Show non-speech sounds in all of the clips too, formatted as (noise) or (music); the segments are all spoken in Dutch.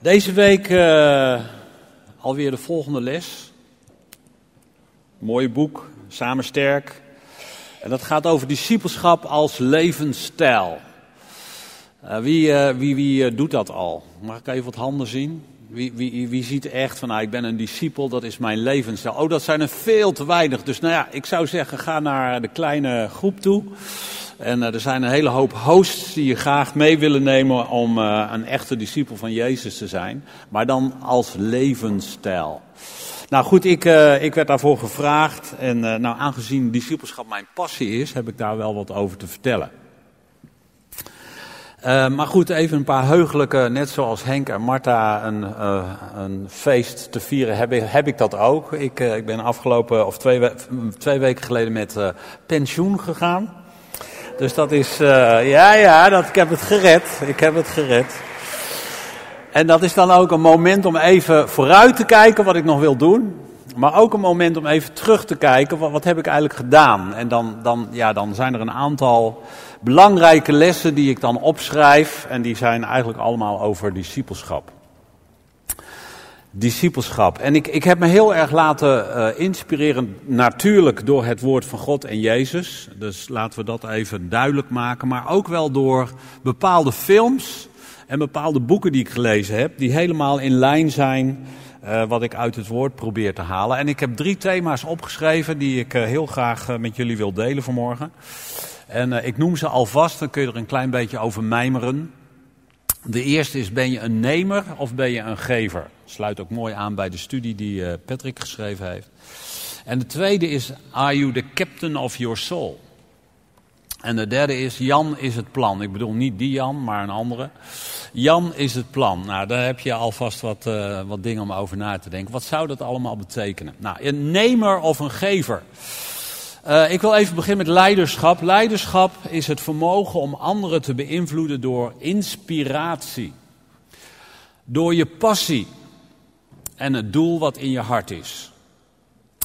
Deze week uh, alweer de volgende les. Mooi boek, Samen Sterk. En dat gaat over discipelschap als levensstijl. Uh, wie, uh, wie, wie doet dat al? Mag ik even wat handen zien? Wie, wie, wie ziet echt van, nou, ik ben een discipel, dat is mijn levensstijl. Oh, dat zijn er veel te weinig. Dus nou ja, ik zou zeggen, ga naar de kleine groep toe. En uh, er zijn een hele hoop hosts die je graag mee willen nemen om uh, een echte discipel van Jezus te zijn. Maar dan als levensstijl. Nou goed, ik, uh, ik werd daarvoor gevraagd. En nou, aangezien discipelschap mijn passie is, heb ik daar wel wat over te vertellen. Maar goed, even een paar heugelijke, net zoals Henk en Marta een, een feest te vieren, heb ik, heb ik dat ook. Ik, ik ben afgelopen, of twee, we twee weken geleden met pensioen gegaan. Dus dat is, ja, ja, dat, ik heb het gered. Ik heb het gered. En dat is dan ook een moment om even vooruit te kijken wat ik nog wil doen. Maar ook een moment om even terug te kijken, wat, wat heb ik eigenlijk gedaan? En dan, dan, ja, dan zijn er een aantal belangrijke lessen die ik dan opschrijf. En die zijn eigenlijk allemaal over discipelschap. Discipelschap. En ik, ik heb me heel erg laten uh, inspireren, natuurlijk door het woord van God en Jezus. Dus laten we dat even duidelijk maken. Maar ook wel door bepaalde films en bepaalde boeken die ik gelezen heb, die helemaal in lijn zijn uh, wat ik uit het woord probeer te halen. En ik heb drie thema's opgeschreven die ik uh, heel graag met jullie wil delen vanmorgen. En ik noem ze alvast, dan kun je er een klein beetje over mijmeren. De eerste is, ben je een nemer of ben je een gever? Sluit ook mooi aan bij de studie die Patrick geschreven heeft. En de tweede is, are you the captain of your soul? En de derde is, Jan is het plan. Ik bedoel niet die Jan, maar een andere. Jan is het plan. Nou, daar heb je alvast wat, uh, wat dingen om over na te denken. Wat zou dat allemaal betekenen? Nou, een nemer of een gever. Uh, ik wil even beginnen met leiderschap. Leiderschap is het vermogen om anderen te beïnvloeden door inspiratie. Door je passie en het doel wat in je hart is.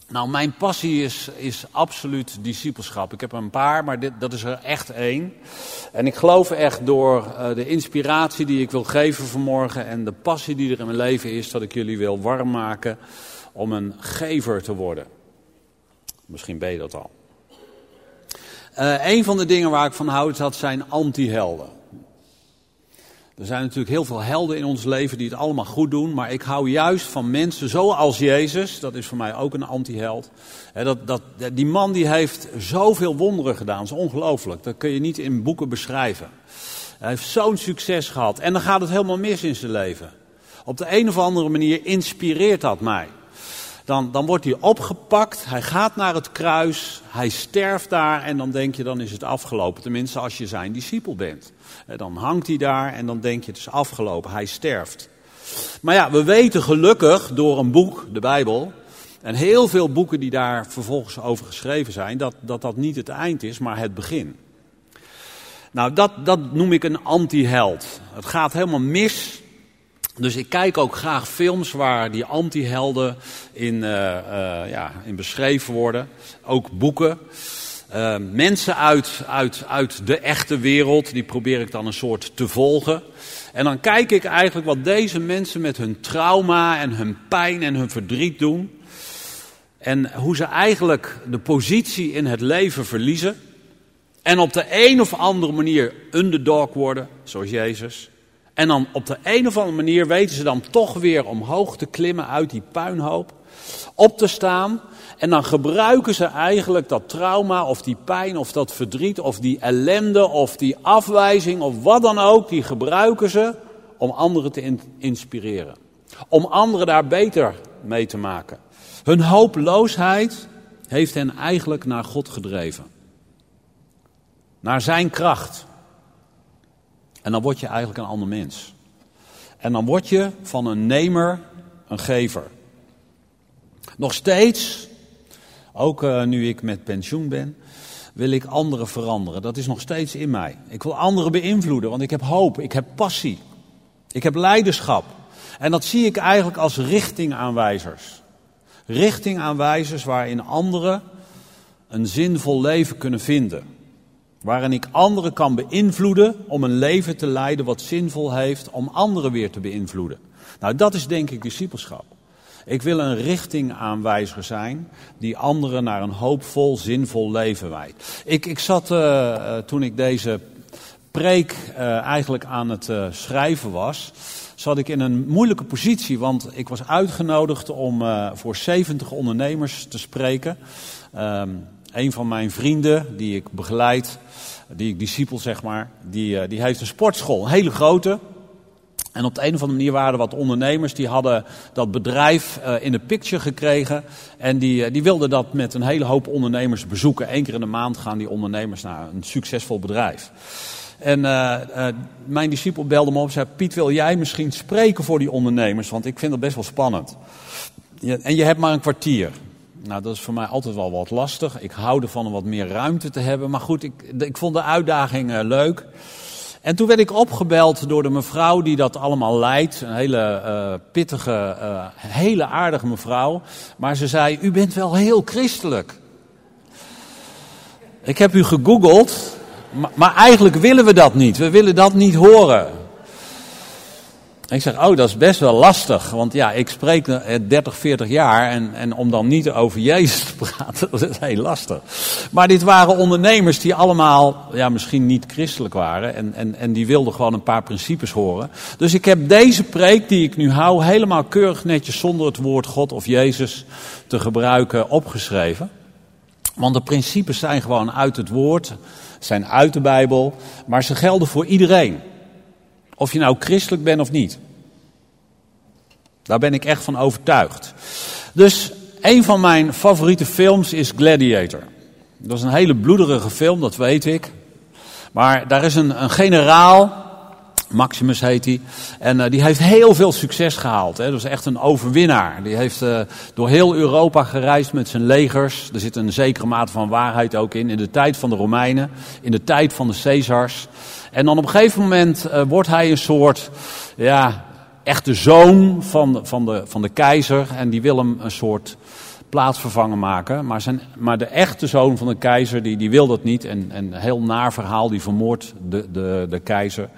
Nou, mijn passie is, is absoluut discipelschap. Ik heb er een paar, maar dit, dat is er echt één. En ik geloof echt door uh, de inspiratie die ik wil geven vanmorgen en de passie die er in mijn leven is, dat ik jullie wil warm maken om een gever te worden. Misschien ben je dat al. Uh, een van de dingen waar ik van houd, dat zijn anti-helden. Er zijn natuurlijk heel veel helden in ons leven die het allemaal goed doen. Maar ik hou juist van mensen zoals Jezus. Dat is voor mij ook een anti-held. Dat, dat, die man die heeft zoveel wonderen gedaan. Dat is ongelooflijk. Dat kun je niet in boeken beschrijven. Hij heeft zo'n succes gehad. En dan gaat het helemaal mis in zijn leven. Op de een of andere manier inspireert dat mij. Dan, dan wordt hij opgepakt, hij gaat naar het kruis, hij sterft daar en dan denk je dan is het afgelopen. Tenminste als je zijn discipel bent. Dan hangt hij daar en dan denk je het is afgelopen, hij sterft. Maar ja, we weten gelukkig door een boek, de Bijbel, en heel veel boeken die daar vervolgens over geschreven zijn, dat dat, dat niet het eind is, maar het begin. Nou, dat, dat noem ik een anti-held. Het gaat helemaal mis dus ik kijk ook graag films waar die anti-helden in, uh, uh, ja, in beschreven worden. Ook boeken. Uh, mensen uit, uit, uit de echte wereld, die probeer ik dan een soort te volgen. En dan kijk ik eigenlijk wat deze mensen met hun trauma en hun pijn en hun verdriet doen. En hoe ze eigenlijk de positie in het leven verliezen. En op de een of andere manier underdog worden, zoals Jezus. En dan op de een of andere manier weten ze dan toch weer omhoog te klimmen uit die puinhoop. Op te staan. En dan gebruiken ze eigenlijk dat trauma of die pijn of dat verdriet of die ellende of die afwijzing of wat dan ook. Die gebruiken ze om anderen te inspireren. Om anderen daar beter mee te maken. Hun hopeloosheid heeft hen eigenlijk naar God gedreven. Naar zijn kracht. En dan word je eigenlijk een ander mens. En dan word je van een nemer een gever. Nog steeds, ook uh, nu ik met pensioen ben, wil ik anderen veranderen. Dat is nog steeds in mij. Ik wil anderen beïnvloeden, want ik heb hoop, ik heb passie, ik heb leiderschap. En dat zie ik eigenlijk als richtingaanwijzers. Richtingaanwijzers waarin anderen een zinvol leven kunnen vinden. Waarin ik anderen kan beïnvloeden om een leven te leiden wat zinvol heeft om anderen weer te beïnvloeden. Nou, dat is denk ik discipelschap. Ik wil een richtingaanwijzer zijn die anderen naar een hoopvol, zinvol leven wijdt. Ik, ik zat uh, toen ik deze preek uh, eigenlijk aan het schrijven was, zat ik in een moeilijke positie. Want ik was uitgenodigd om voor 70 ondernemers te spreken. Um, een van mijn vrienden die ik begeleid, die ik discipel zeg maar, die, die heeft een sportschool, een hele grote. En op de een of andere manier waren er wat ondernemers die hadden dat bedrijf uh, in de picture gekregen. En die, uh, die wilden dat met een hele hoop ondernemers bezoeken. Eén keer in de maand gaan die ondernemers naar een succesvol bedrijf. En uh, mijn discipel belde me op en zei: Piet, wil jij misschien spreken voor die ondernemers? Want ik vind dat best wel spannend. En je hebt maar een kwartier. Nou, dat is voor mij altijd wel wat lastig. Ik hou ervan om wat meer ruimte te hebben. Maar goed, ik, ik vond de uitdaging leuk. En toen werd ik opgebeld door de mevrouw die dat allemaal leidt. Een hele uh, pittige, uh, hele aardige mevrouw. Maar ze zei, u bent wel heel christelijk. Ik heb u gegoogeld, maar eigenlijk willen we dat niet. We willen dat niet horen. Ik zeg, oh, dat is best wel lastig. Want ja, ik spreek 30, 40 jaar. En, en om dan niet over Jezus te praten, (laughs) dat is heel lastig. Maar dit waren ondernemers die allemaal, ja, misschien niet christelijk waren. En, en, en die wilden gewoon een paar principes horen. Dus ik heb deze preek die ik nu hou, helemaal keurig netjes zonder het woord God of Jezus te gebruiken, opgeschreven. Want de principes zijn gewoon uit het woord, zijn uit de Bijbel. Maar ze gelden voor iedereen. Of je nou christelijk bent of niet. Daar ben ik echt van overtuigd. Dus een van mijn favoriete films is Gladiator. Dat is een hele bloederige film, dat weet ik. Maar daar is een, een generaal, Maximus heet hij, en uh, die heeft heel veel succes gehaald. Hè. Dat is echt een overwinnaar. Die heeft uh, door heel Europa gereisd met zijn legers. Er zit een zekere mate van waarheid ook in. In de tijd van de Romeinen, in de tijd van de Caesars. En dan op een gegeven moment uh, wordt hij een soort, ja, echte zoon van, van, de, van de keizer. En die wil hem een soort plaatsvervanger maken. Maar, zijn, maar de echte zoon van de keizer, die, die wil dat niet. En, en een heel naar verhaal, die vermoordt de, de, de keizer.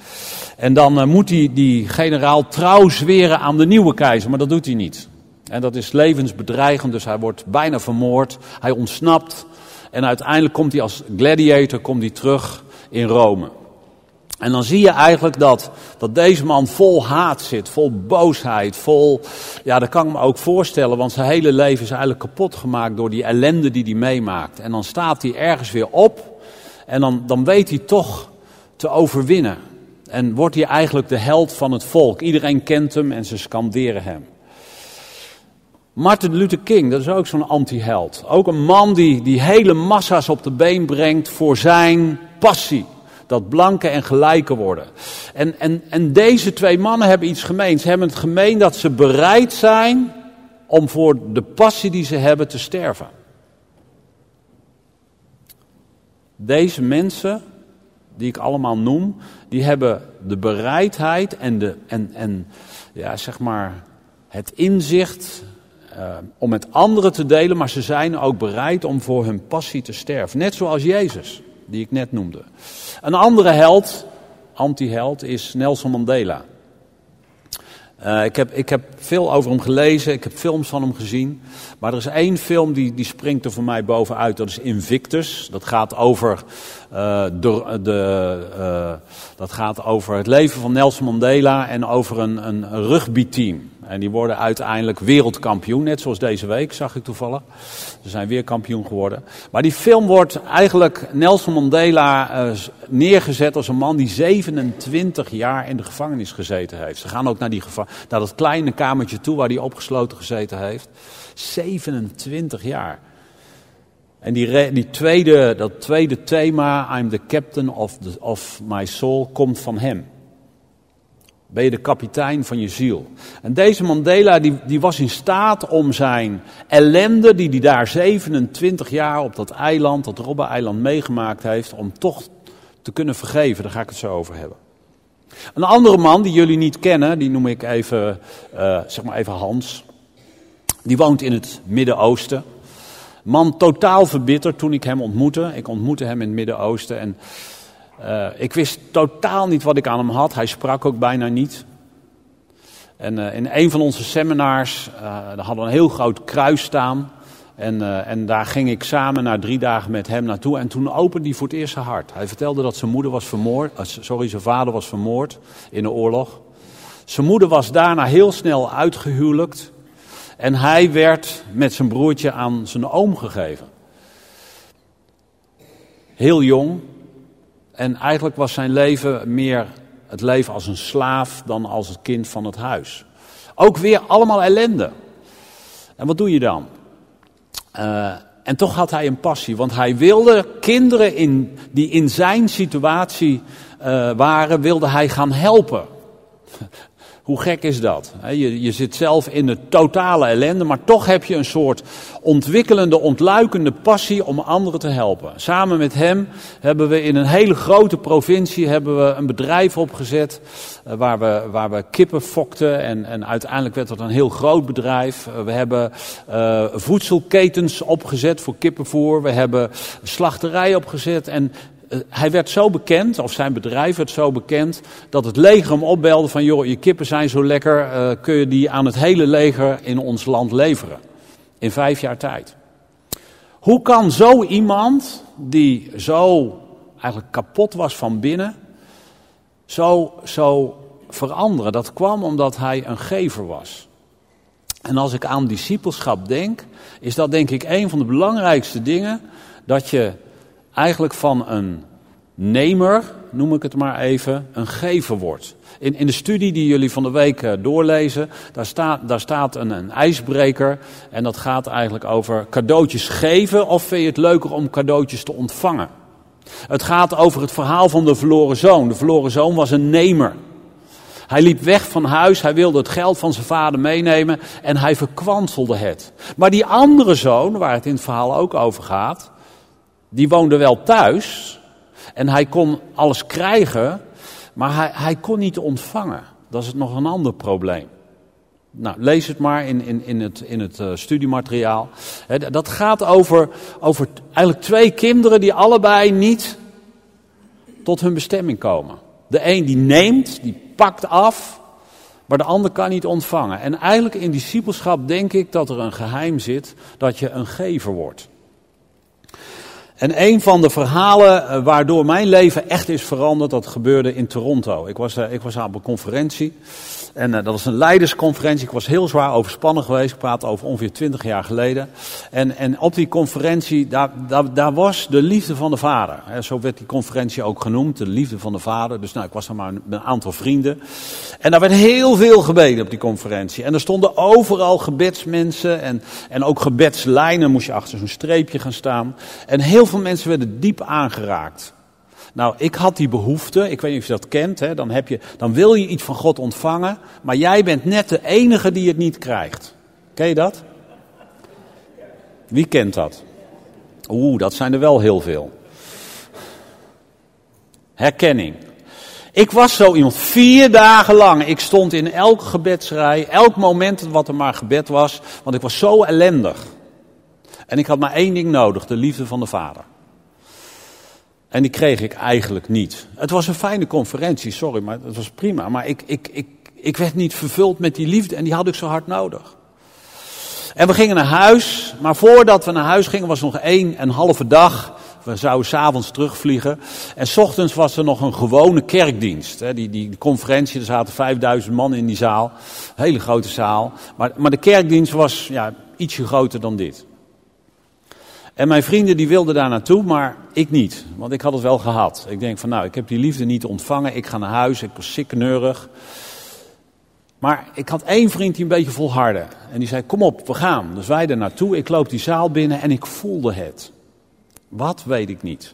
En dan uh, moet die, die generaal trouw zweren aan de nieuwe keizer, maar dat doet hij niet. En dat is levensbedreigend, dus hij wordt bijna vermoord. Hij ontsnapt. En uiteindelijk komt hij als gladiator komt hij terug in Rome. En dan zie je eigenlijk dat, dat deze man vol haat zit, vol boosheid, vol, ja dat kan ik me ook voorstellen, want zijn hele leven is eigenlijk kapot gemaakt door die ellende die hij meemaakt. En dan staat hij ergens weer op en dan, dan weet hij toch te overwinnen. En wordt hij eigenlijk de held van het volk. Iedereen kent hem en ze scanderen hem. Martin Luther King, dat is ook zo'n anti-held. Ook een man die, die hele massa's op de been brengt voor zijn passie dat blanken en gelijken worden. En, en, en deze twee mannen hebben iets gemeens. Ze hebben het gemeen dat ze bereid zijn om voor de passie die ze hebben te sterven. Deze mensen, die ik allemaal noem, die hebben de bereidheid en, de, en, en ja, zeg maar het inzicht uh, om met anderen te delen, maar ze zijn ook bereid om voor hun passie te sterven. Net zoals Jezus die ik net noemde. Een andere held, anti-held, is Nelson Mandela. Uh, ik, heb, ik heb veel over hem gelezen, ik heb films van hem gezien. Maar er is één film die, die springt er voor mij bovenuit, dat is Invictus. Dat gaat over, uh, de, de, uh, dat gaat over het leven van Nelson Mandela en over een, een rugbyteam. En die worden uiteindelijk wereldkampioen, net zoals deze week, zag ik toevallig. Ze zijn weer kampioen geworden. Maar die film wordt eigenlijk Nelson Mandela uh, neergezet als een man die 27 jaar in de gevangenis gezeten heeft. Ze gaan ook naar, die naar dat kleine kamertje toe waar hij opgesloten gezeten heeft. 27 jaar. En die, die tweede, dat tweede thema, I'm the captain of, the, of my soul, komt van hem ben je de kapitein van je ziel. En deze Mandela die, die was in staat om zijn ellende die hij daar 27 jaar op dat eiland, dat Robben-eiland meegemaakt heeft, om toch te kunnen vergeven. Daar ga ik het zo over hebben. Een andere man die jullie niet kennen, die noem ik even, uh, zeg maar even Hans. Die woont in het Midden-Oosten. Man totaal verbitterd toen ik hem ontmoette. Ik ontmoette hem in het Midden-Oosten en uh, ik wist totaal niet wat ik aan hem had. Hij sprak ook bijna niet. En uh, in een van onze seminars uh, hadden we een heel groot kruis staan. En, en, daar ging ik samen na drie dagen met hem naartoe. En toen opende hij voor het eerst zijn hart. Hij vertelde dat zijn moeder was vermoord. sorry, zijn vader was vermoord in de oorlog. Zijn moeder was daarna heel snel uitgehuwelijkt. En hij werd met zijn broertje aan zijn oom gegeven. Heel jong. En eigenlijk was zijn leven meer het leven als een slaaf dan als het kind van het huis. Ook weer allemaal ellende. En wat doe je dan? Uh, en toch had hij een passie, want hij wilde kinderen in, die in zijn situatie uh, waren, wilde hij gaan helpen. Hoe gek is dat? Je, je zit zelf in de totale ellende, maar toch heb je een soort ontwikkelende, ontluikende passie om anderen te helpen. Samen met hem hebben we in een hele grote provincie hebben we een bedrijf opgezet eh, waar we, waar we kippen fokten en, uiteindelijk werd dat een heel groot bedrijf. Eh, we hebben uh, voedselketens opgezet voor kippenvoer, we hebben slachterijen opgezet en eh, hij werd zo bekend, of zijn bedrijf werd zo bekend, dat het leger hem opbelde van, joh, je kippen zijn zo lekker, uh, kun je die aan het hele leger in ons land leveren. In vijf jaar tijd. Hoe kan zo iemand, die zo eigenlijk kapot was van binnen, zo, zo veranderen? Dat kwam omdat hij een gever was. En als ik aan discipelschap denk, is dat denk ik een van de belangrijkste dingen, dat je eigenlijk van een nemer, noem ik het maar even, een gever wordt. In, in de studie die jullie van de week uh, doorlezen, daar staat, daar staat een, een ijsbreker. En dat gaat eigenlijk over cadeautjes geven of vind je het leuker om cadeautjes te ontvangen. Het gaat over het verhaal van de verloren zoon. De verloren zoon was een nemer. Hij liep weg van huis, hij wilde het geld van zijn vader meenemen en hij verkwanselde het. Maar die andere zoon, waar het in het verhaal ook over gaat, die woonde wel thuis en hij kon alles krijgen, maar hij, hij kon niet ontvangen. Dat is nog een ander probleem. Nou, lees het maar in, in, in het, in het uh, studiemateriaal. dat gaat over, over eigenlijk twee kinderen die allebei niet tot hun bestemming komen. De een die neemt, die pakt af, maar de ander kan niet ontvangen. En eigenlijk in discipelschap denk ik dat er een geheim zit dat je een gever wordt. En een van de verhalen eh, waardoor mijn leven echt is veranderd, dat gebeurde in Toronto. Ik was, uh, ik was op een conferentie. En uh, dat was een leidersconferentie. Ik was heel zwaar overspannen geweest. Ik praat over ongeveer twintig jaar geleden. En, en op die conferentie, daar, daar, was de liefde van de vader. Zo werd die conferentie ook genoemd, de liefde van de vader. Dus nou, ik was er maar met een aantal vrienden. En daar werd heel veel gebeden op die conferentie. En er stonden overal gebedsmensen en, en ook gebedslijnen. Moest je achter zo'n streepje gaan staan. En heel veel mensen werden diep aangeraakt. Nou, ik had die behoefte, ik weet niet of je dat kent, hè, dan, heb je, dan wil je iets van God ontvangen, maar jij bent net de enige die het niet krijgt. Ken je dat? Wie kent dat? Oeh, dat zijn er wel heel veel. Herkenning. Ik was zo iemand, vier dagen lang. Ik stond in elke gebedsrij, elk moment wat er maar gebed was, want ik was zo ellendig. En ik had maar één ding nodig, de liefde van de Vader. En die kreeg ik eigenlijk niet. Het was een fijne conferentie, sorry, maar het was prima. Maar ik, ik, ik, ik werd niet vervuld met die liefde en die had ik zo hard nodig. En we gingen naar huis, maar voordat we naar huis gingen was nog één en halve dag. We zouden s'avonds terugvliegen. En s ochtends was er nog een gewone kerkdienst. Die, die, conferentie, er zaten 5000 man in die zaal. Hele grote zaal. Maar, maar de kerkdienst was ja, ietsje groter dan dit. En mijn vrienden die wilden daar naartoe, maar ik niet. Want ik had het wel gehad. Ik denk van nou, ik heb die liefde niet ontvangen. Ik ga naar huis, ik was sikkeneurig. Maar ik had één vriend die een beetje volhardde. En die zei, kom op, we gaan. Dus wij er naartoe. Ik loop die zaal binnen en ik voelde het. Wat, weet ik niet.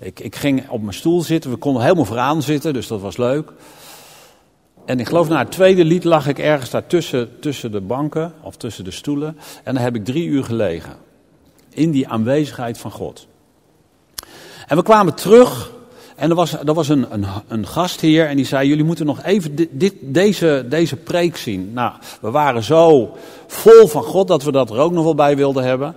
Ik, ik ging op mijn stoel zitten. We konden helemaal vooraan zitten, dus dat was leuk. En ik geloof na het tweede lied lag ik ergens daar tussen, tussen de banken of tussen de stoelen. En daar heb ik drie uur gelegen in die aanwezigheid van God. En we kwamen terug en er was, er was een, een, een gastheer en die zei, jullie moeten nog even dit, deze, deze preek zien. Nou, we waren zo vol van God dat we dat er ook nog wel bij wilden hebben.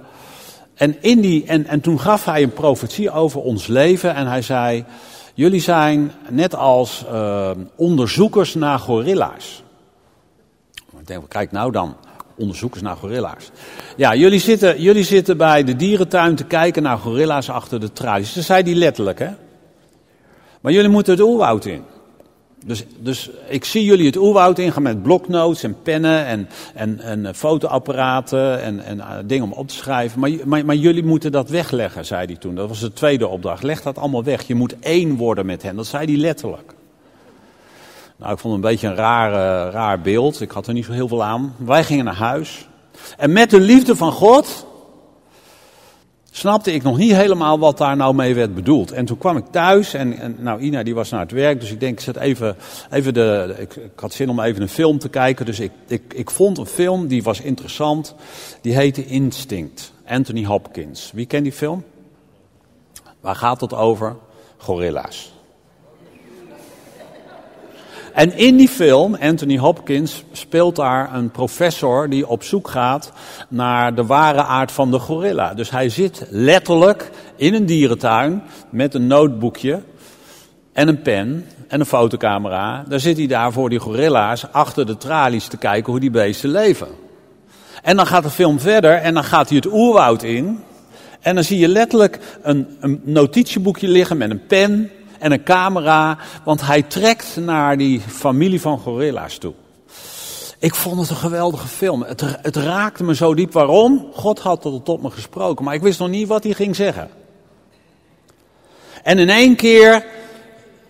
En, in die, en, en toen gaf hij een profetie over ons leven en hij zei, jullie zijn net als uh, onderzoekers naar gorilla's. Ik denk, kijk nou dan, onderzoekers naar gorilla's. Ja, jullie zitten, jullie zitten bij de dierentuin te kijken naar gorilla's achter de tralies. Dat zei hij letterlijk, hè. Maar jullie moeten het oerwoud in. Dus, dus ik zie jullie het oerwoud ingaan met bloknotes en pennen en, en, en fotoapparaten en, en uh, dingen om op te schrijven. Maar, maar, maar, jullie moeten dat wegleggen, zei hij toen. Dat was de tweede opdracht. Leg dat allemaal weg. Je moet één worden met hen. Dat zei hij letterlijk. Nou, ik vond het een beetje een raar, uh, raar beeld. Ik had er niet zo heel veel aan. Wij gingen naar huis. En met de liefde van God snapte ik nog niet helemaal wat daar nou mee werd bedoeld. En toen kwam ik thuis en, en nou Ina die was naar het werk, dus ik denk ik zet even, even de, ik, ik, had zin om even een film te kijken. Dus ik, ik, ik vond een film die was interessant, die heette Instinct, Anthony Hopkins. Wie kent die film? Waar gaat het over? Gorilla's. En in die film, Anthony Hopkins speelt daar een professor die op zoek gaat naar de ware aard van de gorilla. Dus hij zit letterlijk in een dierentuin met een notebookje en een pen en een fotocamera. Daar zit hij daar voor die gorilla's achter de tralies te kijken hoe die beesten leven. En dan gaat de film verder en dan gaat hij het oerwoud in. En dan zie je letterlijk een, een notitieboekje liggen met een pen en een camera, want hij trekt naar die familie van gorilla's toe. Ik vond het een geweldige film. Het, het raakte me zo diep. Waarom? God had tot, tot me gesproken, maar ik wist nog niet wat hij ging zeggen. En in één keer,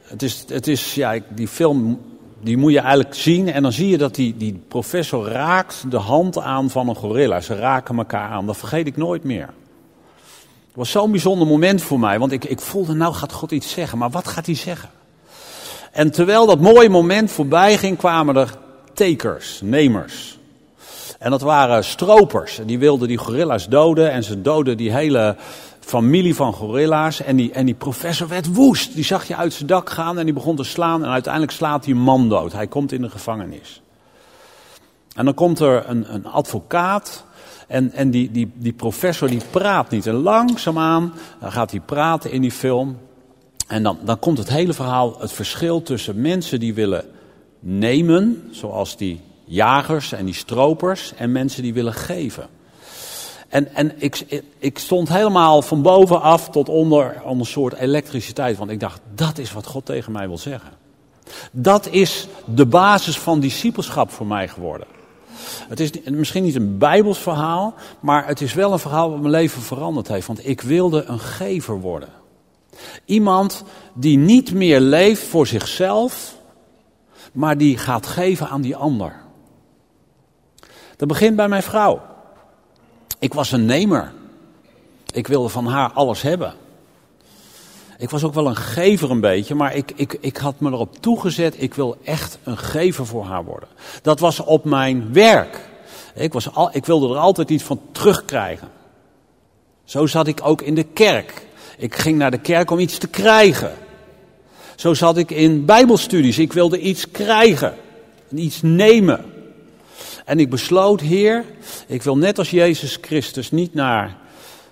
het is, het is ja, die film die moet je eigenlijk zien. En dan zie je dat die, die professor raakt de hand aan van een gorilla. Ze raken elkaar aan. Dat vergeet ik nooit meer. Het was zo'n bijzonder moment voor mij, want ik, ik voelde, nou gaat God iets zeggen, maar wat gaat hij zeggen? En terwijl dat mooie moment voorbij ging, kwamen er takers, nemers. En dat waren stropers. Die wilden die gorilla's doden en ze doden die hele familie van gorilla's. En die, en die professor werd woest. Die zag je uit zijn dak gaan en die begon te slaan. En uiteindelijk slaat een man dood. Hij komt in de gevangenis. En dan komt er een, een advocaat en, en die, die, die professor die praat niet. En langzaamaan dan gaat hij praten in die film. En dan, dan komt het hele verhaal, het verschil tussen mensen die willen nemen, zoals die jagers en die stropers, en mensen die willen geven. En, en ik, ik stond helemaal van bovenaf tot onder, onder een soort elektriciteit. Want ik dacht, dat is wat God tegen mij wil zeggen. Dat is de basis van discipelschap voor mij geworden. Het is misschien niet een Bijbels verhaal, maar het is wel een verhaal wat mijn leven veranderd heeft. Want ik wilde een gever worden. Iemand die niet meer leeft voor zichzelf, maar die gaat geven aan die ander. Dat begint bij mijn vrouw. Ik was een nemer. Ik wilde van haar alles hebben. Ik was ook wel een gever een beetje, maar ik, ik, ik had me erop toegezet, ik wil echt een gever voor haar worden. Dat was op mijn werk. Ik, was al, ik wilde er altijd iets van terugkrijgen. Zo zat ik ook in de kerk. Ik ging naar de kerk om iets te krijgen. Zo zat ik in bijbelstudies. Ik wilde iets krijgen, iets nemen. En ik besloot, Heer, ik wil net als Jezus Christus niet naar,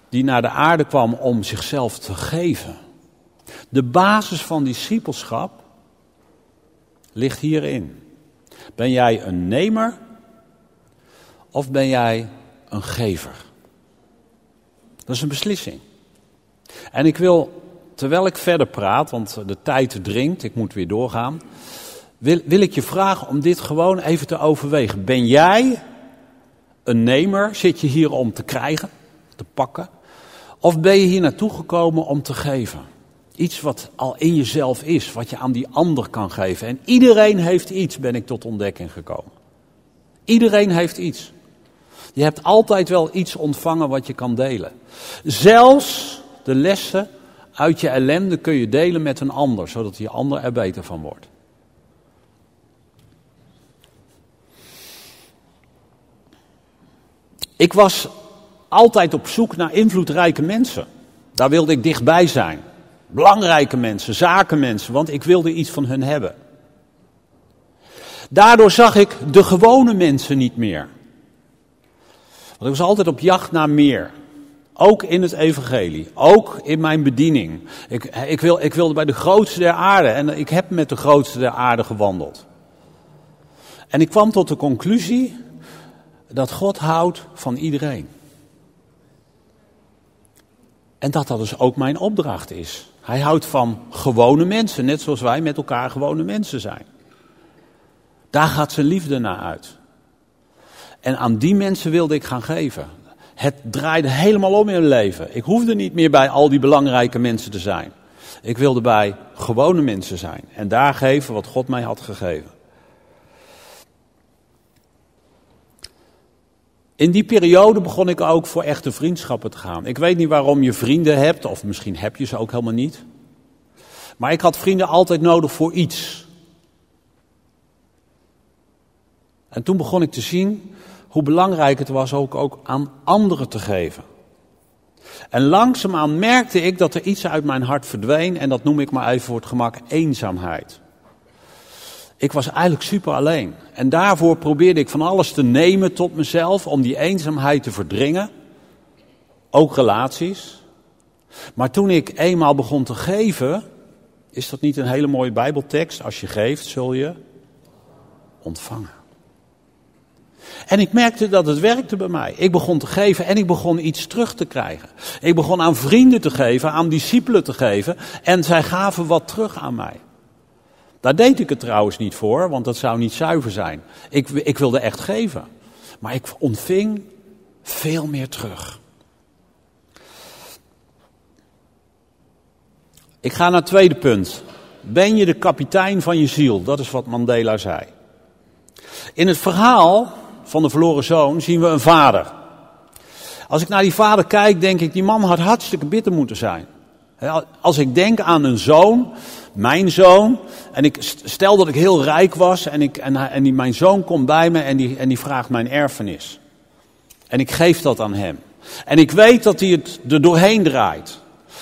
die naar de aarde kwam om zichzelf te geven. De basis van discipelschap ligt hierin. Ben jij een nemer of ben jij een gever? Dat is een beslissing. En ik wil, terwijl ik verder praat, want de tijd dringt, ik moet weer doorgaan, wil, wil ik je vragen om dit gewoon even te overwegen. Ben jij een nemer? Zit je hier om te krijgen, te pakken? Of ben je hier naartoe gekomen om te geven? Iets wat al in jezelf is, wat je aan die ander kan geven. En iedereen heeft iets, ben ik tot ontdekking gekomen. Iedereen heeft iets. Je hebt altijd wel iets ontvangen wat je kan delen. Zelfs de lessen uit je ellende kun je delen met een ander, zodat die ander er beter van wordt. Ik was altijd op zoek naar invloedrijke mensen. Daar wilde ik dichtbij zijn. Belangrijke mensen, zakenmensen, want ik wilde iets van hun hebben. Daardoor zag ik de gewone mensen niet meer. Want ik was altijd op jacht naar meer. Ook in het evangelie, ook in mijn bediening. Ik, ik, wil, ik wilde bij de grootste der aarde en ik heb met de grootste der aarde gewandeld. En ik kwam tot de conclusie dat God houdt van iedereen. En dat dat dus ook mijn opdracht is. Hij houdt van gewone mensen, net zoals wij met elkaar gewone mensen zijn. Daar gaat zijn liefde naar uit. En aan die mensen wilde ik gaan geven. Het draaide helemaal om in mijn leven. Ik hoefde niet meer bij al die belangrijke mensen te zijn. Ik wilde bij gewone mensen zijn en daar geven wat God mij had gegeven. In die periode begon ik ook voor echte vriendschappen te gaan. Ik weet niet waarom je vrienden hebt, of misschien heb je ze ook helemaal niet. Maar ik had vrienden altijd nodig voor iets. En toen begon ik te zien hoe belangrijk het was ook, ook aan anderen te geven. En langzaamaan merkte ik dat er iets uit mijn hart verdween en dat noem ik maar even voor het gemak eenzaamheid. Ik was eigenlijk super alleen. En daarvoor probeerde ik van alles te nemen tot mezelf om die eenzaamheid te verdringen. Ook relaties. Maar toen ik eenmaal begon te geven, is dat niet een hele mooie Bijbeltekst? Als je geeft, zul je ontvangen. En ik merkte dat het werkte bij mij. Ik begon te geven en ik begon iets terug te krijgen. Ik begon aan vrienden te geven, aan discipelen te geven. En zij gaven wat terug aan mij. Daar deed ik het trouwens niet voor, want dat zou niet zuiver zijn. Ik, ik wilde echt geven. Maar ik ontving veel meer terug. Ik ga naar het tweede punt. Ben je de kapitein van je ziel? Dat is wat Mandela zei. In het verhaal van de verloren zoon zien we een vader. Als ik naar die vader kijk, denk ik, die man had hartstikke bitter moeten zijn. Als ik denk aan een zoon, mijn zoon, en ik stel dat ik heel rijk was en, ik, en, en die, mijn zoon komt bij me en die, en die vraagt mijn erfenis. En ik geef dat aan hem. En ik weet dat hij het er doorheen draait.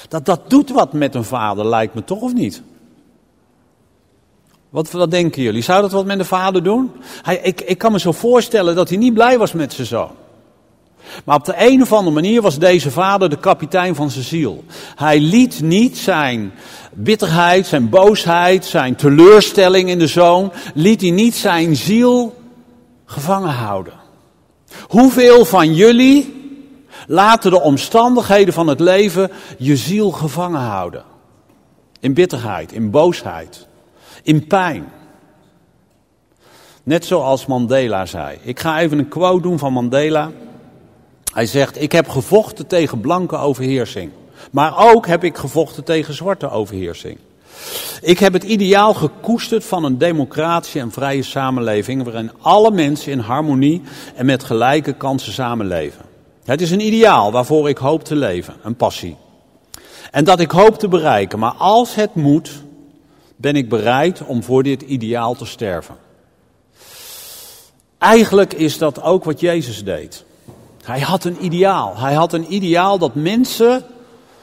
Dat, dat doet wat met een vader, lijkt me toch of niet? Wat, wat denken jullie? Zou dat wat met de vader doen? Hij, ik, ik kan me zo voorstellen dat hij niet blij was met zijn zoon. Maar op de een of andere manier was deze vader de kapitein van zijn ziel. Hij liet niet zijn bitterheid, zijn boosheid, zijn teleurstelling in de zoon, liet hij niet zijn ziel gevangen houden. Hoeveel van jullie laten de omstandigheden van het leven je ziel gevangen houden? In bitterheid, in boosheid, in pijn. Net zoals Mandela zei. Ik ga even een quote doen van Mandela. Hij zegt: Ik heb gevochten tegen blanke overheersing. Maar ook heb ik gevochten tegen zwarte overheersing. Ik heb het ideaal gekoesterd van een democratische en vrije samenleving waarin alle mensen in harmonie en met gelijke kansen samenleven. Het is een ideaal waarvoor ik hoop te leven, een passie. En dat ik hoop te bereiken, maar als het moet, ben ik bereid om voor dit ideaal te sterven. Eigenlijk is dat ook wat Jezus deed. Hij had een ideaal. Hij had een ideaal dat mensen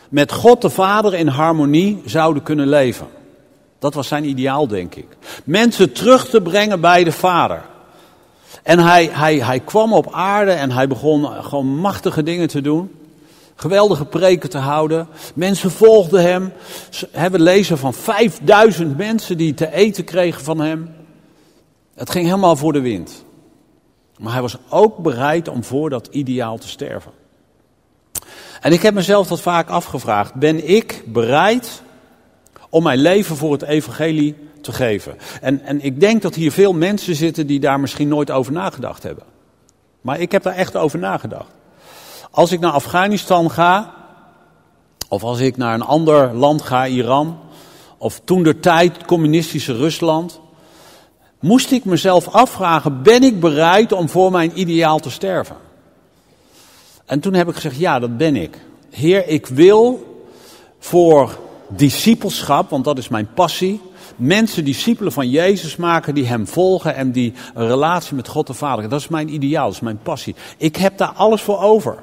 met God de Vader in harmonie zouden kunnen leven. Dat was zijn ideaal, denk ik. Mensen terug te brengen bij de Vader. En hij, hij, hij kwam op aarde en hij begon gewoon machtige dingen te doen. Geweldige preken te houden. Mensen volgden hem. We lezen van 5000 mensen die te eten kregen van hem. Het ging helemaal voor de wind. Maar hij was ook bereid om voor dat ideaal te sterven. En ik heb mezelf dat vaak afgevraagd. Ben ik bereid om mijn leven voor het evangelie te geven? En, en ik denk dat hier veel mensen zitten die daar misschien nooit over nagedacht hebben. Maar ik heb daar echt over nagedacht. Als ik naar Afghanistan ga, of als ik naar een ander land ga, Iran, of toen de tijd communistische Rusland, moest ik mezelf afvragen, ben ik bereid om voor mijn ideaal te sterven? En toen heb ik gezegd, ja, dat ben ik. Heer, ik wil voor discipelschap, want dat is mijn passie, mensen discipelen van Jezus maken die hem volgen en die een relatie met God de Vader. Dat is mijn ideaal, dat is mijn passie. Ik heb daar alles voor over.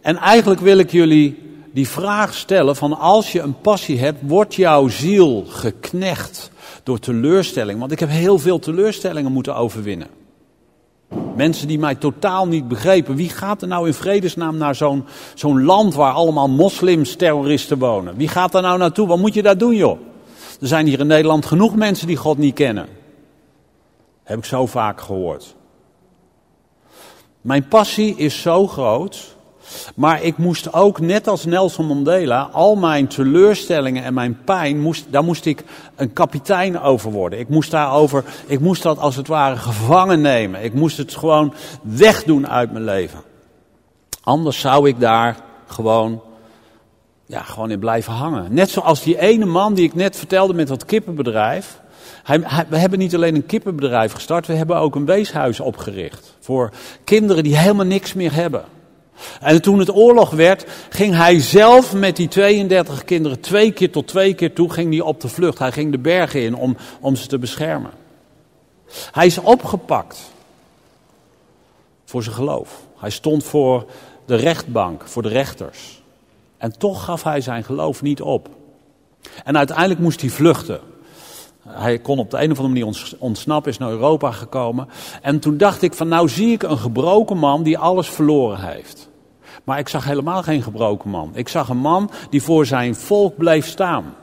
En eigenlijk wil ik jullie die vraag stellen van als je een passie hebt, wordt jouw ziel geknecht door teleurstelling? Want ik heb heel veel teleurstellingen moeten overwinnen. Mensen die mij totaal niet begrepen. Wie gaat er nou in vredesnaam naar zo'n zo'n land waar allemaal moslims, terroristen wonen? Wie gaat daar nou naartoe? Wat moet je daar doen, joh? Er zijn hier in Nederland genoeg mensen die God niet kennen. Heb ik zo vaak gehoord. Mijn passie is zo groot. Maar ik moest ook, net als Nelson Mandela, al mijn teleurstellingen en mijn pijn, moest, daar moest ik een kapitein over worden. Ik moest, daarover, ik moest dat als het ware gevangen nemen. Ik moest het gewoon wegdoen uit mijn leven. Anders zou ik daar gewoon, ja, gewoon in blijven hangen. Net zoals die ene man die ik net vertelde met dat kippenbedrijf. we hebben niet alleen een kippenbedrijf gestart, we hebben ook een weeshuis opgericht. Voor kinderen die helemaal niks meer hebben. En toen het oorlog werd, ging hij zelf met die 32 kinderen twee keer tot twee keer toe ging hij op de vlucht. Hij ging de bergen in om, om ze te beschermen. Hij is opgepakt voor zijn geloof. Hij stond voor de rechtbank, voor de rechters. En toch gaf hij zijn geloof niet op. En uiteindelijk moest hij vluchten. Hij kon op de een of andere manier ontsnappen, is naar Europa gekomen. En toen dacht ik van nou zie ik een gebroken man die alles verloren heeft. Maar ik zag helemaal geen gebroken man. Ik zag een man die voor zijn volk bleef staan.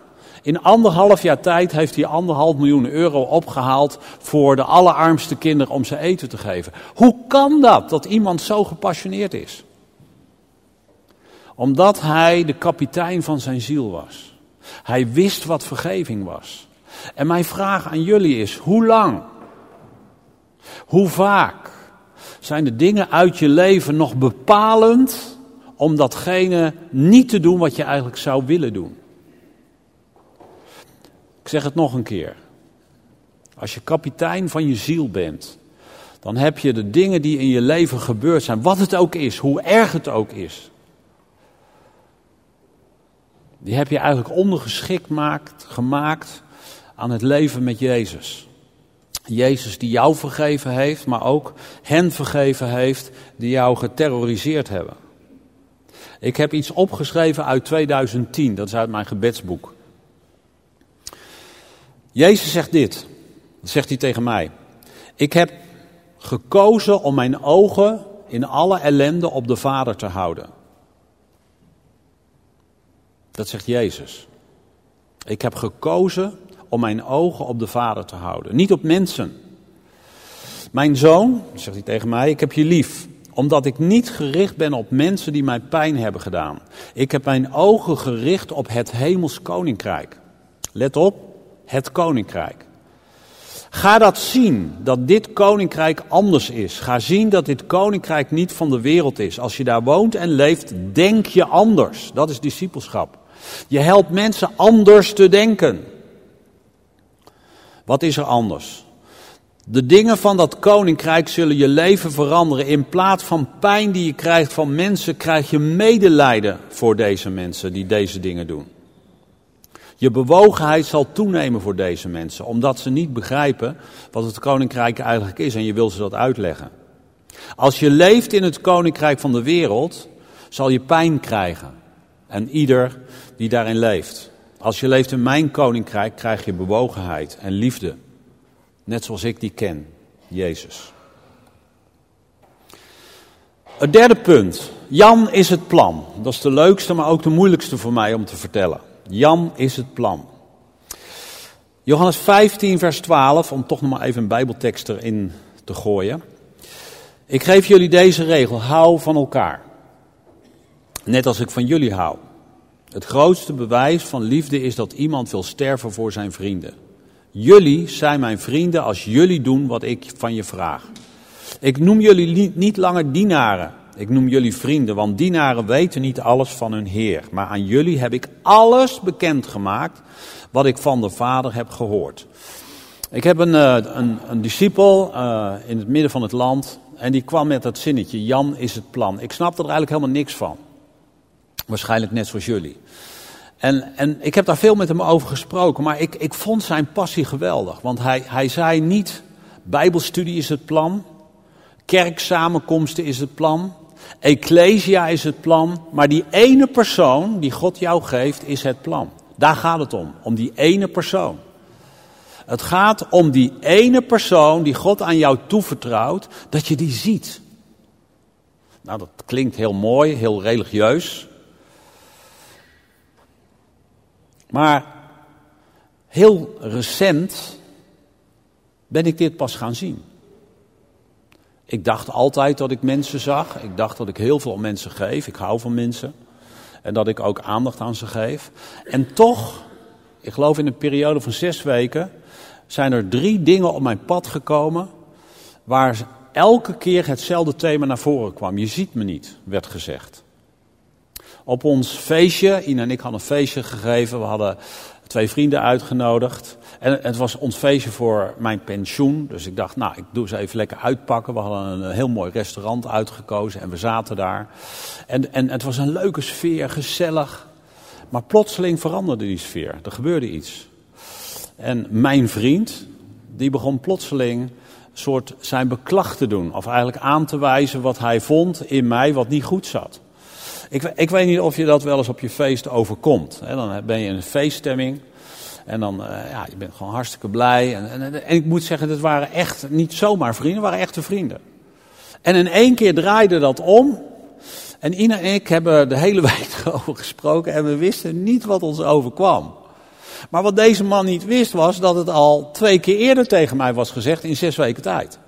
In anderhalf jaar tijd heeft hij anderhalf miljoen euro opgehaald voor de allerarmste kinderen om ze eten te geven. Hoe kan dat, dat iemand zo gepassioneerd is? Omdat hij de kapitein van zijn ziel was. Hij wist wat vergeving was. En mijn vraag aan jullie is: hoe lang? Hoe vaak zijn de dingen uit je leven nog bepalend om datgene niet te doen wat je eigenlijk zou willen doen? Ik zeg het nog een keer. Als je kapitein van je ziel bent, dan heb je de dingen die in je leven gebeurd zijn, wat het ook is, hoe erg het ook is, die heb je eigenlijk ondergeschikt maakt, gemaakt aan het leven met Jezus. Jezus die jou vergeven heeft, maar ook hen vergeven heeft die jou geterroriseerd hebben. Ik heb iets opgeschreven uit 2010, dat is uit mijn gebedsboek. Jezus zegt dit, dat zegt hij tegen mij. Ik heb gekozen om mijn ogen in alle ellende op de Vader te houden. Dat zegt Jezus. Ik heb gekozen om mijn ogen op de Vader te houden, niet op mensen. Mijn zoon, zegt hij tegen mij, ik heb je lief, omdat ik niet gericht ben op mensen die mij pijn hebben gedaan. Ik heb mijn ogen gericht op het hemels koninkrijk. Let op, het koninkrijk. Ga dat zien, dat dit koninkrijk anders is. Ga zien dat dit koninkrijk niet van de wereld is. Als je daar woont en leeft, denk je anders. Dat is discipelschap. Je helpt mensen anders te denken. Wat is er anders? De dingen van dat koninkrijk zullen je leven veranderen. In plaats van pijn die je krijgt van mensen, krijg je medelijden voor deze mensen die deze dingen doen. Je bewogenheid zal toenemen voor deze mensen, omdat ze niet begrijpen wat het koninkrijk eigenlijk is en je wil ze dat uitleggen. Als je leeft in het koninkrijk van de wereld, zal je pijn krijgen. En ieder die daarin leeft. Als je leeft in mijn koninkrijk, krijg je bewogenheid en liefde. Net zoals ik die ken, Jezus. Het derde punt. Jan is het plan. Dat is de leukste, maar ook de moeilijkste voor mij om te vertellen. Jan is het plan. Johannes 15, vers 12, om toch nog maar even een Bijbeltekst erin te gooien. Ik geef jullie deze regel: hou van elkaar. Net als ik van jullie hou. Het grootste bewijs van liefde is dat iemand wil sterven voor zijn vrienden. Jullie zijn mijn vrienden als jullie doen wat ik van je vraag. Ik noem jullie niet langer dienaren. Ik noem jullie vrienden, want dienaren weten niet alles van hun Heer. Maar aan jullie heb ik alles bekendgemaakt wat ik van de Vader heb gehoord. Ik heb een, eh, een, een discipel uh, in het midden van het land en die kwam met dat zinnetje, Jan is het plan. Ik snapte er eigenlijk helemaal niks van. Waarschijnlijk net zoals jullie. En, en ik heb daar veel met hem over gesproken, maar ik, ik vond zijn passie geweldig. Want hij, hij zei niet, bijbelstudie is het plan, kerksamenkomsten is het plan, ecclesia is het plan, maar die ene persoon die God jou geeft is het plan. Daar gaat het om, om die ene persoon. Het gaat om die ene persoon die God aan jou toevertrouwt, dat je die ziet. Nou, dat klinkt heel mooi, heel religieus. Maar heel recent ben ik dit pas gaan zien. Ik dacht altijd dat ik mensen zag. Ik dacht dat ik heel veel mensen geef. Ik hou van mensen. En dat ik ook aandacht aan ze geef. En toch, ik geloof in een periode van zes weken, zijn er drie dingen op mijn pad gekomen. Waar elke keer hetzelfde thema naar voren kwam. Je ziet me niet, werd gezegd. Op ons feestje, Ina en ik hadden een feestje gegeven. We hadden twee vrienden uitgenodigd. En het was ons feestje voor mijn pensioen. Dus ik dacht, nou, ik doe ze even lekker uitpakken. We hadden een heel mooi restaurant uitgekozen en we zaten daar. En, en het was een leuke sfeer, gezellig. Maar plotseling veranderde die sfeer. Er gebeurde iets. En mijn vriend, die begon plotseling soort zijn beklag te doen. Of eigenlijk aan te wijzen wat hij vond in mij wat niet goed zat. Ik, ik weet niet of je dat wel eens op je feest overkomt. Dan ben je in een feeststemming. En dan, uh, ja, je bent gewoon hartstikke blij. En, en, en, ik moet zeggen, het waren echt niet zomaar vrienden, het waren echte vrienden. En in één keer draaide dat om. En Ina en ik hebben de hele (laughs) week over gesproken en we wisten niet wat ons overkwam. Maar wat deze man niet wist was dat het al twee keer eerder tegen mij was gezegd in zes weken tijd.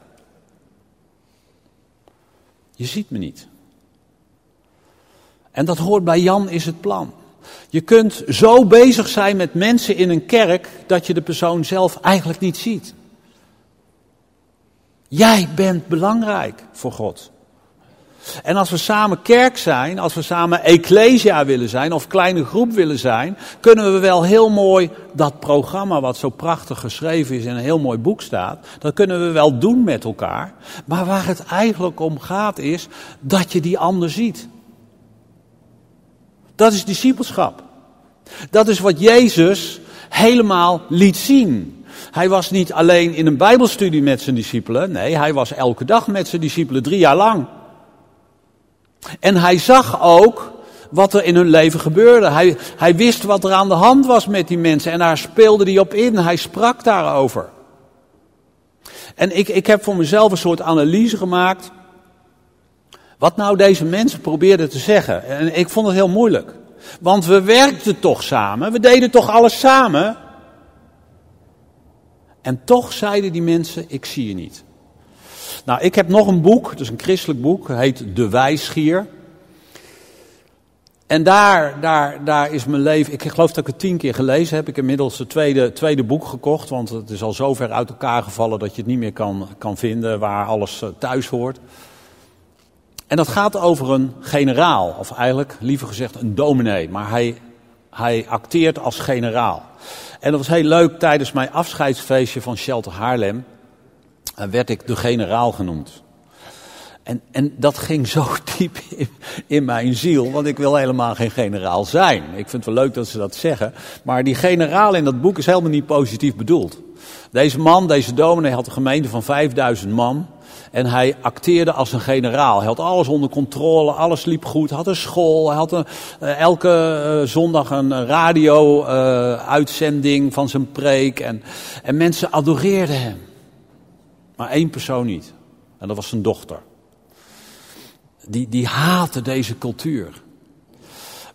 Je ziet me niet. En dat hoort bij Jan is het plan. Je kunt zo bezig zijn met mensen in een kerk dat je de persoon zelf eigenlijk niet ziet. Jij bent belangrijk voor God. En als we samen kerk zijn, als we samen ecclesia willen zijn of kleine groep willen zijn, kunnen we wel heel mooi dat programma wat zo prachtig geschreven is in een heel mooi boek staat, dat kunnen we wel doen met elkaar. Maar waar het eigenlijk om gaat is dat je die ander ziet. Dat is discipelschap. Dat is wat Jezus helemaal liet zien. Hij was niet alleen in een Bijbelstudie met zijn discipelen. Nee, hij was elke dag met zijn discipelen, drie jaar lang. En hij zag ook wat er in hun leven gebeurde. Hij, hij wist wat er aan de hand was met die mensen en daar speelde hij op in. Hij sprak daarover. En ik, ik heb voor mezelf een soort analyse gemaakt. Wat nou deze mensen probeerden te zeggen. En ik vond het heel moeilijk. Want we werkten toch samen, we deden toch alles samen. En toch zeiden die mensen, ik zie je niet. Nou, ik heb nog een boek, is een christelijk boek, heet De Wijsgier. En daar, daar, daar is mijn leven, ik geloof dat ik het tien keer gelezen heb. Ik heb inmiddels het tweede, tweede boek gekocht, want het is al zo ver uit elkaar gevallen dat je het niet meer kan, kan vinden waar alles eh, thuis hoort. En dat gaat over een generaal, of eigenlijk liever gezegd een dominee, maar hij, hij acteert als generaal. En dat was heel leuk, tijdens mijn afscheidsfeestje van Shelter Haarlem werd ik de generaal genoemd. En, en dat ging zo (laughs) diep in, in, mijn ziel, want ik wil helemaal geen generaal zijn. Ik vind het wel leuk dat ze dat zeggen, maar die generaal in dat boek is helemaal niet positief bedoeld. Deze man, deze dominee, had een gemeente van 5000 man. En hij acteerde als een generaal. Hij had alles onder controle, alles liep goed. Had een school, hij had een, uh, elke uh, zondag een radio-uitzending uh, van zijn preek. En, en mensen adoreerden hem. Maar één persoon niet. En dat was zijn dochter. Die, die haatte deze cultuur.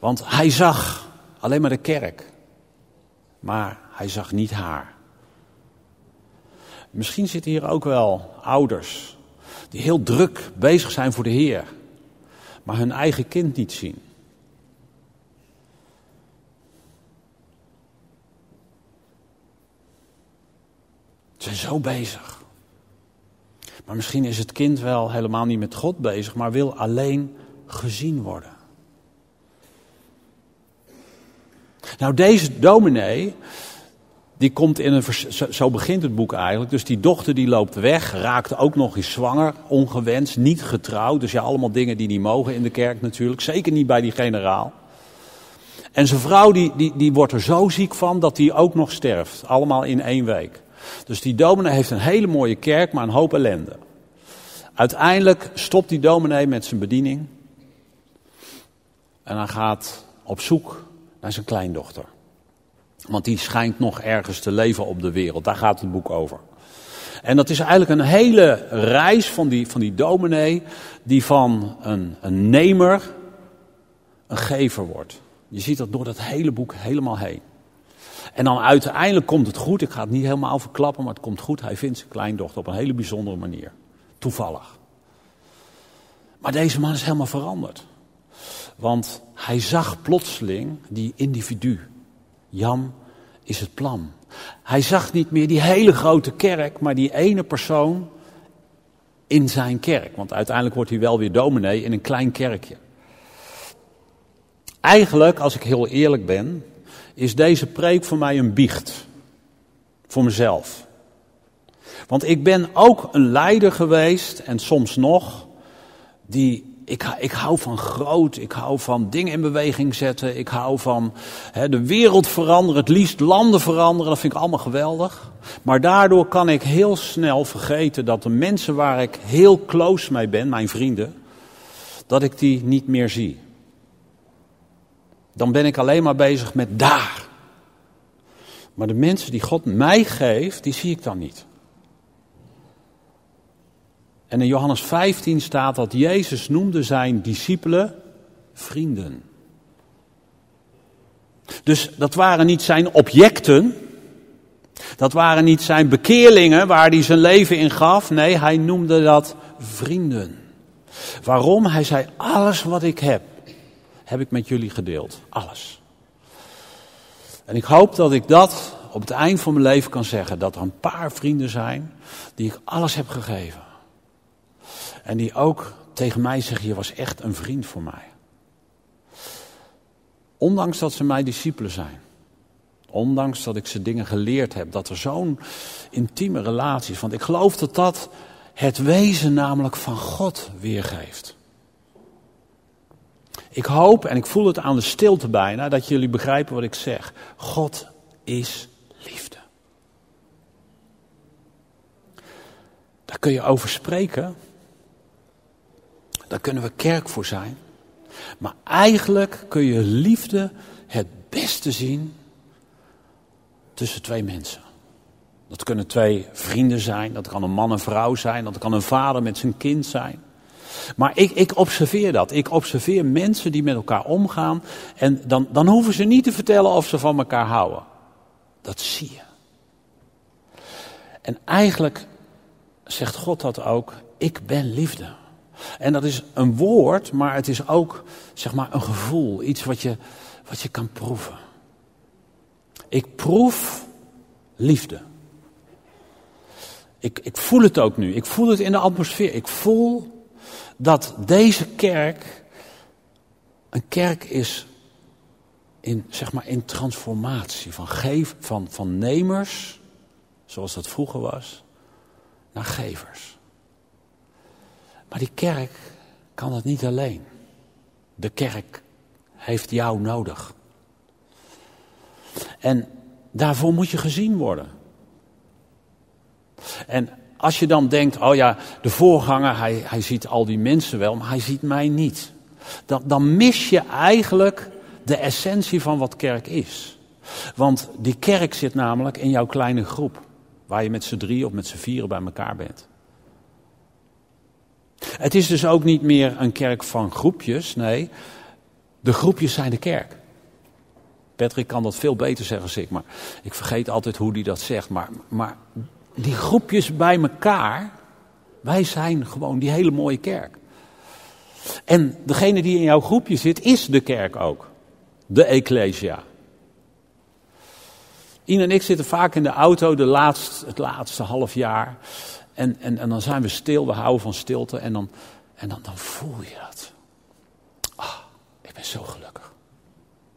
Want hij zag alleen maar de kerk. Maar hij zag niet haar. Misschien zitten hier ook wel ouders die heel druk bezig zijn voor de Heer, maar hun eigen kind niet zien. Ze zijn zo bezig. Maar misschien is het kind wel helemaal niet met God bezig, maar wil alleen gezien worden. Nou, deze dominee, die komt in een, zo begint het boek eigenlijk. Dus die dochter die loopt weg, raakt ook nog eens zwanger, ongewenst, niet getrouwd. Dus ja, allemaal dingen die niet mogen in de kerk natuurlijk. Zeker niet bij die generaal. En zijn vrouw die, die, die wordt er zo ziek van dat hij ook nog sterft. Allemaal in één week. Dus die dominee heeft een hele mooie kerk, maar een hoop ellende. Uiteindelijk stopt die dominee met zijn bediening. En hij gaat op zoek naar zijn kleindochter. Want die schijnt nog ergens te leven op de wereld. Daar gaat het boek over. En dat is eigenlijk een hele reis van die, van die dominee, die van een, een nemer een gever wordt. Je ziet dat door dat hele boek helemaal heen. En dan uiteindelijk komt het goed. Ik ga het niet helemaal verklappen, maar het komt goed. Hij vindt zijn kleindochter op een hele bijzondere manier. Toevallig. Maar deze man is helemaal veranderd. Want hij zag plotseling die individu. Jan is het plan. Hij zag niet meer die hele grote kerk, maar die ene persoon in zijn kerk. Want uiteindelijk wordt hij wel weer dominee in een klein kerkje. Eigenlijk, als ik heel eerlijk ben, is deze preek voor mij een biecht. Voor mezelf. Want ik ben ook een leider geweest, en soms nog, die ik, ik hou van groot, ik hou van dingen in beweging zetten, ik hou van de wereld veranderen, het liefst landen veranderen, dat vind ik allemaal geweldig. Maar daardoor kan ik heel snel vergeten dat de mensen waar ik heel close mee ben, mijn vrienden, dat ik die niet meer zie. Dan ben ik alleen maar bezig met daar. Maar de mensen die God mij geeft, die zie ik dan niet. En in Johannes 15 staat dat Jezus noemde zijn discipelen vrienden. Dus dat waren niet zijn objecten. Dat waren niet zijn bekeerlingen waar hij zijn leven in gaf. Nee, hij noemde dat vrienden. Waarom? Hij zei: Alles wat ik heb, heb ik met jullie gedeeld. Alles. En ik hoop dat ik dat op het eind van mijn leven kan zeggen. Dat er een paar vrienden zijn die ik alles heb gegeven. En die ook tegen mij zeggen, je was echt een vriend voor mij. Ondanks dat ze mijn discipelen zijn. Ondanks dat ik ze dingen geleerd heb. Dat er zo'n intieme relatie is. Want ik geloof dat dat het wezen namelijk van God weergeeft. Ik hoop, en ik voel het aan de stilte bijna, dat jullie begrijpen wat ik zeg. God is liefde. Daar kun je over spreken. Daar kunnen we kerk voor zijn. Maar eigenlijk kun je liefde het beste zien tussen twee mensen. Dat kunnen twee vrienden zijn, dat kan een man en vrouw zijn, dat kan een vader met zijn kind zijn. Maar ik, ik observeer dat. Ik observeer mensen die met elkaar omgaan en dan, dan hoeven ze niet te vertellen of ze van elkaar houden. Dat zie je. En eigenlijk zegt God dat ook, ik ben liefde. En dat is een woord, maar het is ook zeg maar een gevoel, iets wat je, wat je kan proeven. Ik proef liefde. Ik, ik voel het ook nu. Ik voel het in de atmosfeer. Ik voel dat deze kerk een kerk is in, zeg maar, in transformatie. Van, geef, van, van nemers, zoals dat vroeger was, naar gevers. Maar die kerk kan dat niet alleen. De kerk heeft jou nodig. En daarvoor moet je gezien worden. En als je dan denkt, oh ja, de voorganger, hij, hij ziet al die mensen wel, maar hij ziet mij niet. Dan, dan mis je eigenlijk de essentie van wat kerk is. Want die kerk zit namelijk in jouw kleine groep. Waar je met z'n drie of met z'n vieren bij elkaar bent. Het is dus ook niet meer een kerk van groepjes, nee, de groepjes zijn de kerk. Patrick kan dat veel beter zeggen ik, maar ik vergeet altijd hoe hij dat zegt. Maar, maar die groepjes bij elkaar, wij zijn gewoon die hele mooie kerk. En degene die in jouw groepje zit, is de kerk ook. De Ecclesia. Ien en ik zitten vaak in de auto de laatste, het laatste half jaar. En, en, en dan zijn we stil, we houden van stilte en dan, en dan, dan voel je dat. Ah, ik ben zo gelukkig.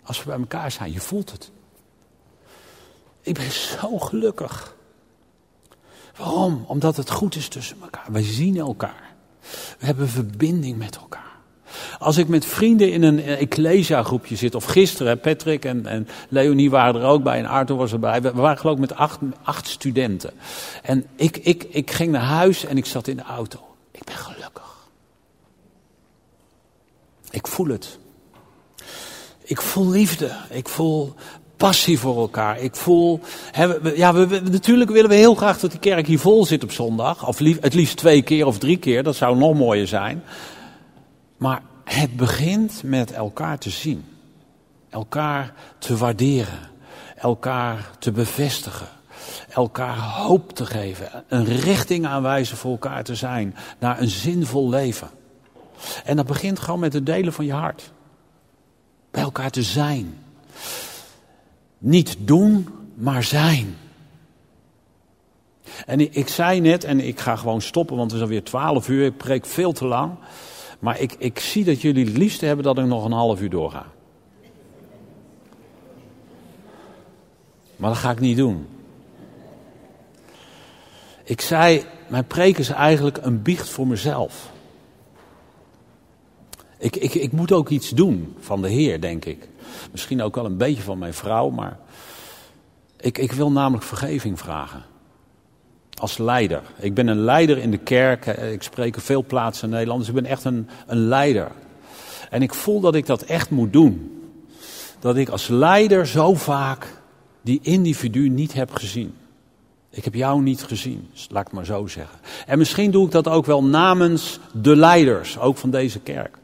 Als we bij elkaar zijn, je voelt het. Ik ben zo gelukkig. Waarom? Omdat het goed is tussen elkaar. Wij zien elkaar. We hebben verbinding met elkaar. Als ik met vrienden in een Ecclesia groepje zit, of gisteren, Patrick en, en Leonie waren er ook bij en Arthur was erbij. We waren geloof ik met acht, acht studenten. En ik, ik, ik ging naar huis en ik zat in de auto. Ik ben gelukkig. Ik voel het. Ik voel liefde. Ik voel passie voor elkaar. Ik voel, ja, we, natuurlijk willen we heel graag dat die kerk hier vol zit op zondag. Of het liefst twee keer of drie keer, dat zou nog mooier zijn. Maar het begint met elkaar te zien. Elkaar te waarderen. Elkaar te bevestigen. Elkaar hoop te geven. Een richting aanwijzen voor elkaar te zijn. Naar een zinvol leven. En dat begint gewoon met het delen van je hart. Bij elkaar te zijn. Niet doen, maar zijn. En ik zei net, en ik ga gewoon stoppen, want het is alweer twaalf uur. Ik preek veel te lang. Maar ik, ik zie dat jullie het liefst hebben dat ik nog een half uur doorga. Maar dat ga ik niet doen. Ik zei, mijn preek is eigenlijk een biecht voor mezelf. Ik, ik, ik moet ook iets doen van de Heer, denk ik. Misschien ook wel een beetje van mijn vrouw, maar ik, ik wil namelijk vergeving vragen. Als leider. Ik ben een leider in de kerk. Ik spreek op veel plaatsen in Nederland. Dus ik ben echt een, een leider. En ik voel dat ik dat echt moet doen. Dat ik als leider zo vaak die individu niet heb gezien. Ik heb jou niet gezien, laat ik maar zo zeggen. En misschien doe ik dat ook wel namens de leiders, ook van deze kerk.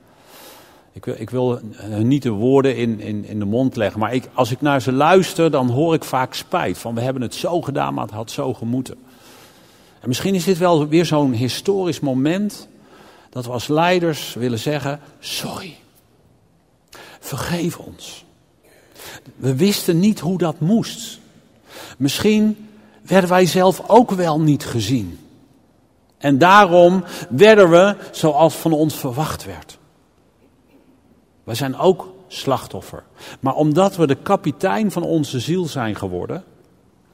Ik wil, ik wil niet de woorden in, in, in de mond leggen, maar ik, als ik naar ze luister, dan hoor ik vaak spijt. Van we hebben het zo gedaan, maar het had zo gemoeten. En misschien is dit wel weer zo'n historisch moment dat we als leiders willen zeggen: sorry, vergeef ons. We wisten niet hoe dat moest. Misschien werden wij zelf ook wel niet gezien. En daarom werden we zoals van ons verwacht werd. Wij zijn ook slachtoffer. Maar omdat we de kapitein van onze ziel zijn geworden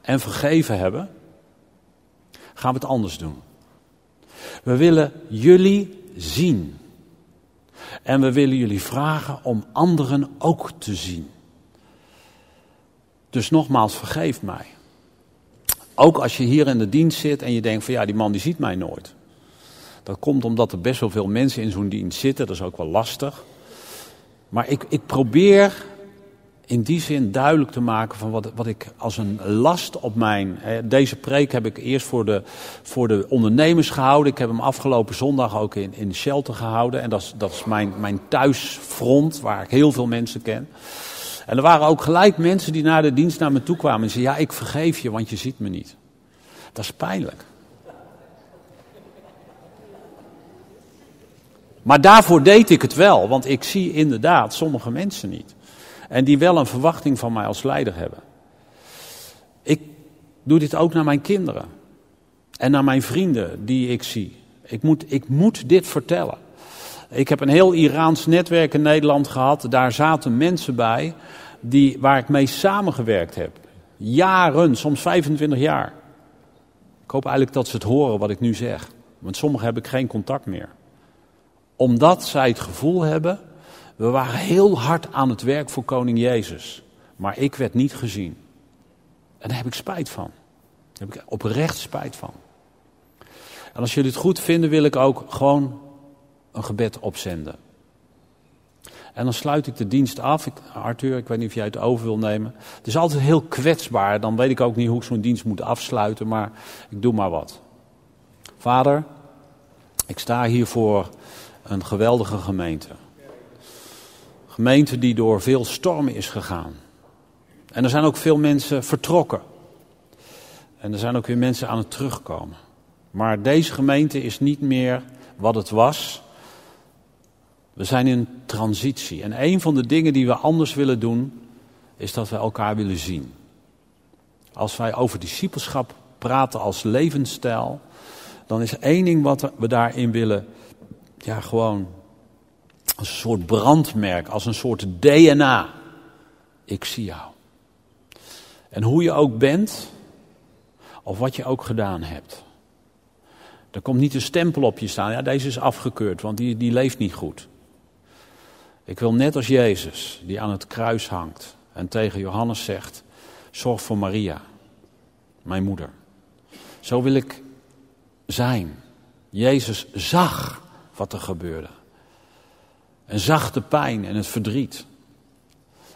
en vergeven hebben, gaan we het anders doen. We willen jullie zien. En we willen jullie vragen om anderen ook te zien. Dus nogmaals, vergeef mij. Ook als je hier in de dienst zit en je denkt van ja, die man die ziet mij nooit. Dat komt omdat er best wel veel mensen in zo'n dienst zitten, dat is ook wel lastig. Maar ik, ik probeer in die zin duidelijk te maken van wat, wat ik als een last op mijn. Deze preek heb ik eerst voor de, voor de ondernemers gehouden. Ik heb hem afgelopen zondag ook in, in shelter gehouden. En dat is, dat is mijn, mijn thuisfront, waar ik heel veel mensen ken. En er waren ook gelijk mensen die na de dienst naar me toe kwamen en zeiden: Ja, ik vergeef je, want je ziet me niet. Dat is pijnlijk. Maar daarvoor deed ik het wel, want ik zie inderdaad sommige mensen niet. En die wel een verwachting van mij als leider hebben. Ik doe dit ook naar mijn kinderen. En naar mijn vrienden die ik zie. Ik moet, ik moet dit vertellen. Ik heb een heel Iraans netwerk in Nederland gehad. Daar zaten mensen bij die, waar ik mee samengewerkt heb. Jaren, soms 25 jaar. Ik hoop eigenlijk dat ze het horen wat ik nu zeg. Want sommigen heb ik geen contact meer. Omdat zij het gevoel hebben, we waren heel hard aan het werk voor koning Jezus. Maar ik werd niet gezien. En daar heb ik spijt van. Daar heb ik oprecht spijt van. En als jullie het goed vinden, wil ik ook gewoon een gebed opzenden. En dan sluit ik de dienst af. Arthur, ik weet niet of jij het over wil nemen. Het is altijd heel kwetsbaar. Dan weet ik ook niet hoe ik zo'n dienst moet afsluiten, maar ik doe maar wat. Vader, ik sta hier voor een geweldige gemeente. Gemeente die door veel stormen is gegaan. En er zijn ook veel mensen vertrokken. En er zijn ook weer mensen aan het terugkomen. Maar deze gemeente is niet meer wat het was. We zijn in transitie. En een van de dingen die we anders willen doen, is dat we elkaar willen zien. Als wij over discipelschap praten als levensstijl, dan is één ding wat we daarin willen, ja, gewoon als een soort brandmerk, als een soort DNA. Ik zie jou. En hoe je ook bent, of wat je ook gedaan hebt. Er komt niet een stempel op je staan, ja, deze is afgekeurd, want die, die leeft niet goed. Ik wil net als Jezus, die aan het kruis hangt en tegen Johannes zegt: Zorg voor Maria, mijn moeder. Zo wil ik zijn. Jezus zag wat er gebeurde. En zag de pijn en het verdriet.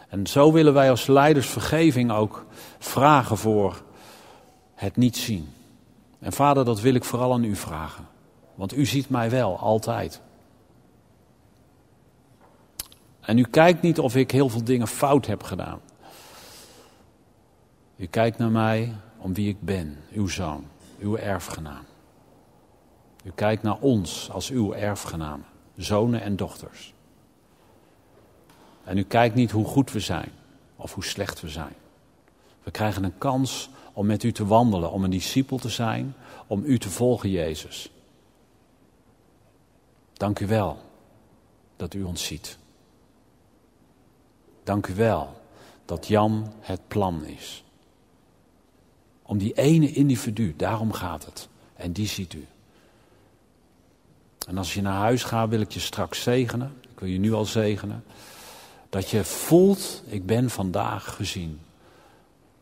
En zo willen wij als leiders vergeving ook vragen voor het niet zien. En vader, dat wil ik vooral aan u vragen. Want u ziet mij wel, altijd. En u kijkt niet of ik heel veel dingen fout heb gedaan. U kijkt naar mij om wie ik ben, uw zoon, uw erfgenaam. U kijkt naar ons als uw erfgenamen, zonen en dochters. En u kijkt niet hoe goed we zijn of hoe slecht we zijn. We krijgen een kans om met u te wandelen, om een discipel te zijn, om u te volgen, Jezus. Dank u wel dat u ons ziet. Dank u wel dat Jan het plan is. Om die ene individu, daarom gaat het. En die ziet u. En als je naar huis gaat, wil ik je straks zegenen. Ik wil je nu al zegenen. Dat je voelt, ik ben vandaag gezien.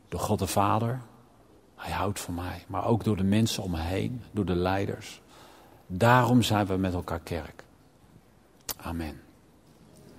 Door God de Vader. Hij houdt van mij. Maar ook door de mensen om me heen. Door de leiders. Daarom zijn we met elkaar kerk. Amen.